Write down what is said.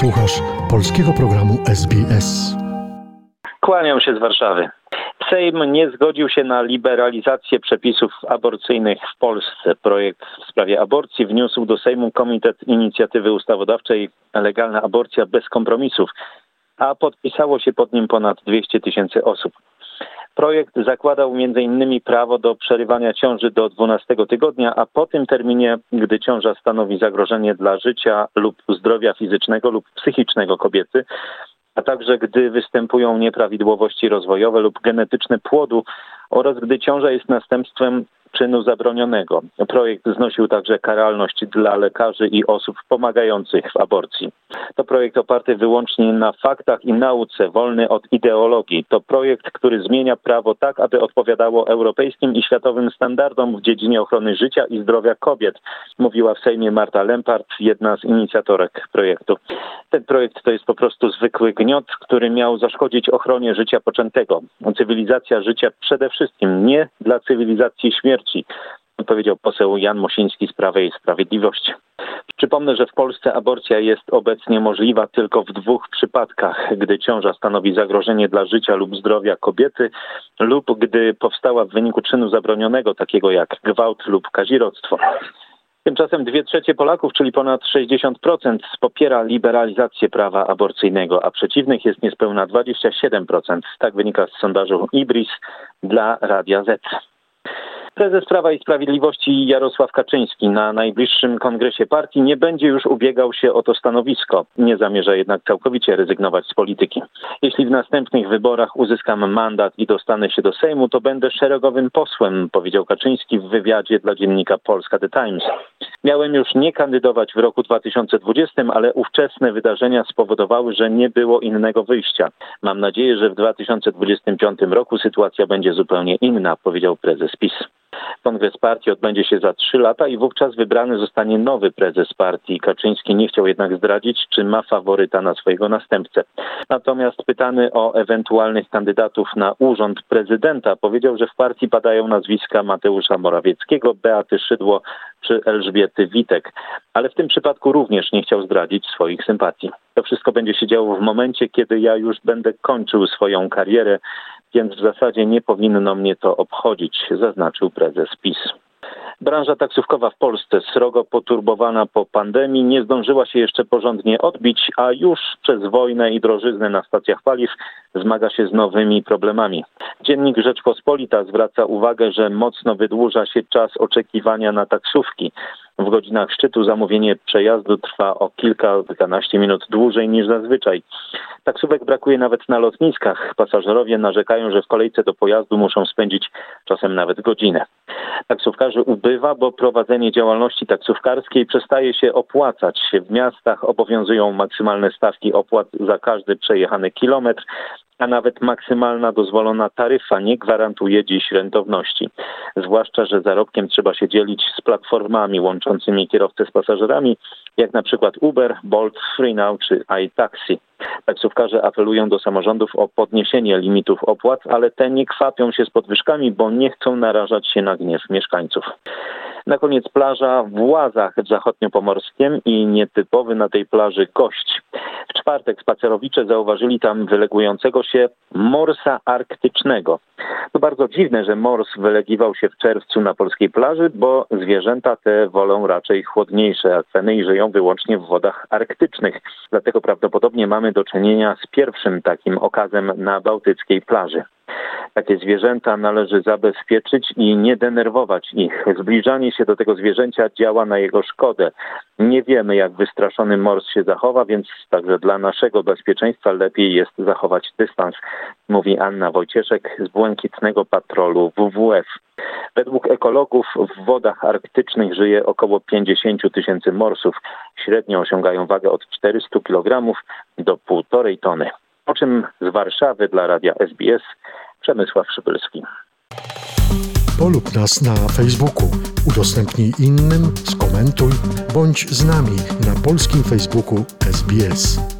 Słuchasz polskiego programu SBS. Kłaniam się z Warszawy. Sejm nie zgodził się na liberalizację przepisów aborcyjnych w Polsce. Projekt w sprawie aborcji wniósł do Sejmu Komitet Inicjatywy Ustawodawczej Legalna Aborcja bez kompromisów, a podpisało się pod nim ponad 200 tysięcy osób. Projekt zakładał m.in. prawo do przerywania ciąży do 12 tygodnia, a po tym terminie, gdy ciąża stanowi zagrożenie dla życia lub zdrowia fizycznego lub psychicznego kobiety, a także gdy występują nieprawidłowości rozwojowe lub genetyczne płodu oraz gdy ciąża jest następstwem czynu zabronionego. Projekt znosił także karalność dla lekarzy i osób pomagających w aborcji. To projekt oparty wyłącznie na faktach i nauce, wolny od ideologii. To projekt, który zmienia prawo tak, aby odpowiadało europejskim i światowym standardom w dziedzinie ochrony życia i zdrowia kobiet, mówiła w Sejmie Marta Lempart, jedna z inicjatorek projektu. Ten projekt to jest po prostu zwykły gniot, który miał zaszkodzić ochronie życia poczętego. Cywilizacja życia przede wszystkim, nie dla cywilizacji śmierci, powiedział poseł Jan Mosiński z Prawej i Sprawiedliwości. Przypomnę, że w Polsce aborcja jest obecnie możliwa tylko w dwóch przypadkach, gdy ciąża stanowi zagrożenie dla życia lub zdrowia kobiety lub gdy powstała w wyniku czynu zabronionego, takiego jak gwałt lub kazirodztwo. Tymczasem dwie trzecie Polaków, czyli ponad 60%, popiera liberalizację prawa aborcyjnego, a przeciwnych jest niespełna 27%. Tak wynika z sondażu IBRIS dla Radia Z. Prezes Prawa i Sprawiedliwości Jarosław Kaczyński na najbliższym kongresie partii nie będzie już ubiegał się o to stanowisko. Nie zamierza jednak całkowicie rezygnować z polityki. Jeśli w następnych wyborach uzyskam mandat i dostanę się do Sejmu, to będę szeregowym posłem, powiedział Kaczyński w wywiadzie dla dziennika Polska The Times. Miałem już nie kandydować w roku 2020, ale ówczesne wydarzenia spowodowały, że nie było innego wyjścia. Mam nadzieję, że w 2025 roku sytuacja będzie zupełnie inna, powiedział prezes PiS. Kongres partii odbędzie się za trzy lata i wówczas wybrany zostanie nowy prezes partii. Kaczyński nie chciał jednak zdradzić, czy ma faworyta na swojego następcę. Natomiast pytany o ewentualnych kandydatów na urząd prezydenta, powiedział, że w partii padają nazwiska Mateusza Morawieckiego, Beaty Szydło czy Elżbiety Witek. Ale w tym przypadku również nie chciał zdradzić swoich sympatii. To wszystko będzie się działo w momencie, kiedy ja już będę kończył swoją karierę więc w zasadzie nie powinno mnie to obchodzić, zaznaczył prezes PiS. Branża taksówkowa w Polsce, srogo poturbowana po pandemii, nie zdążyła się jeszcze porządnie odbić, a już przez wojnę i drożyznę na stacjach paliw zmaga się z nowymi problemami. Dziennik Rzeczpospolita zwraca uwagę, że mocno wydłuża się czas oczekiwania na taksówki. W godzinach szczytu zamówienie przejazdu trwa o kilka, kilkanaście minut dłużej niż zazwyczaj. Taksówek brakuje nawet na lotniskach. Pasażerowie narzekają, że w kolejce do pojazdu muszą spędzić czasem nawet godzinę. Taksówkarzy ubywa, bo prowadzenie działalności taksówkarskiej przestaje się opłacać. W miastach obowiązują maksymalne stawki opłat za każdy przejechany kilometr, a nawet maksymalna dozwolona taryfa nie gwarantuje dziś rentowności. Zwłaszcza, że zarobkiem trzeba się dzielić z platformami łączącymi kierowcę z pasażerami, jak na przykład Uber, Bolt, FreeNow czy iTaxi. Taksówkarze apelują do samorządów o podniesienie limitów opłat, ale te nie kwapią się z podwyżkami, bo nie chcą narażać się na gniew mieszkańców. Na koniec plaża w Łazach w zachodniopomorskiem i nietypowy na tej plaży gość. W czwartek spacerowicze zauważyli tam wylegującego się morsa arktycznego. To bardzo dziwne, że mors wylegiwał się w czerwcu na polskiej plaży, bo zwierzęta te wolą raczej chłodniejsze akweny i żyją wyłącznie w wodach arktycznych. Dlatego prawdopodobnie mamy do czynienia z pierwszym takim okazem na bałtyckiej plaży. Takie zwierzęta należy zabezpieczyć i nie denerwować ich. Zbliżanie się do tego zwierzęcia działa na jego szkodę. Nie wiemy, jak wystraszony mors się zachowa, więc także dla naszego bezpieczeństwa lepiej jest zachować dystans, mówi Anna Wojcieszek z Błękitnego Patrolu WWF. Według ekologów w wodach arktycznych żyje około 50 tysięcy morsów. Średnio osiągają wagę od 400 kg do 1,5 tony. O czym z Warszawy dla radia SBS Przemysław Szybylski. Polub nas na Facebooku, udostępnij innym, skomentuj, bądź z nami na polskim Facebooku SBS.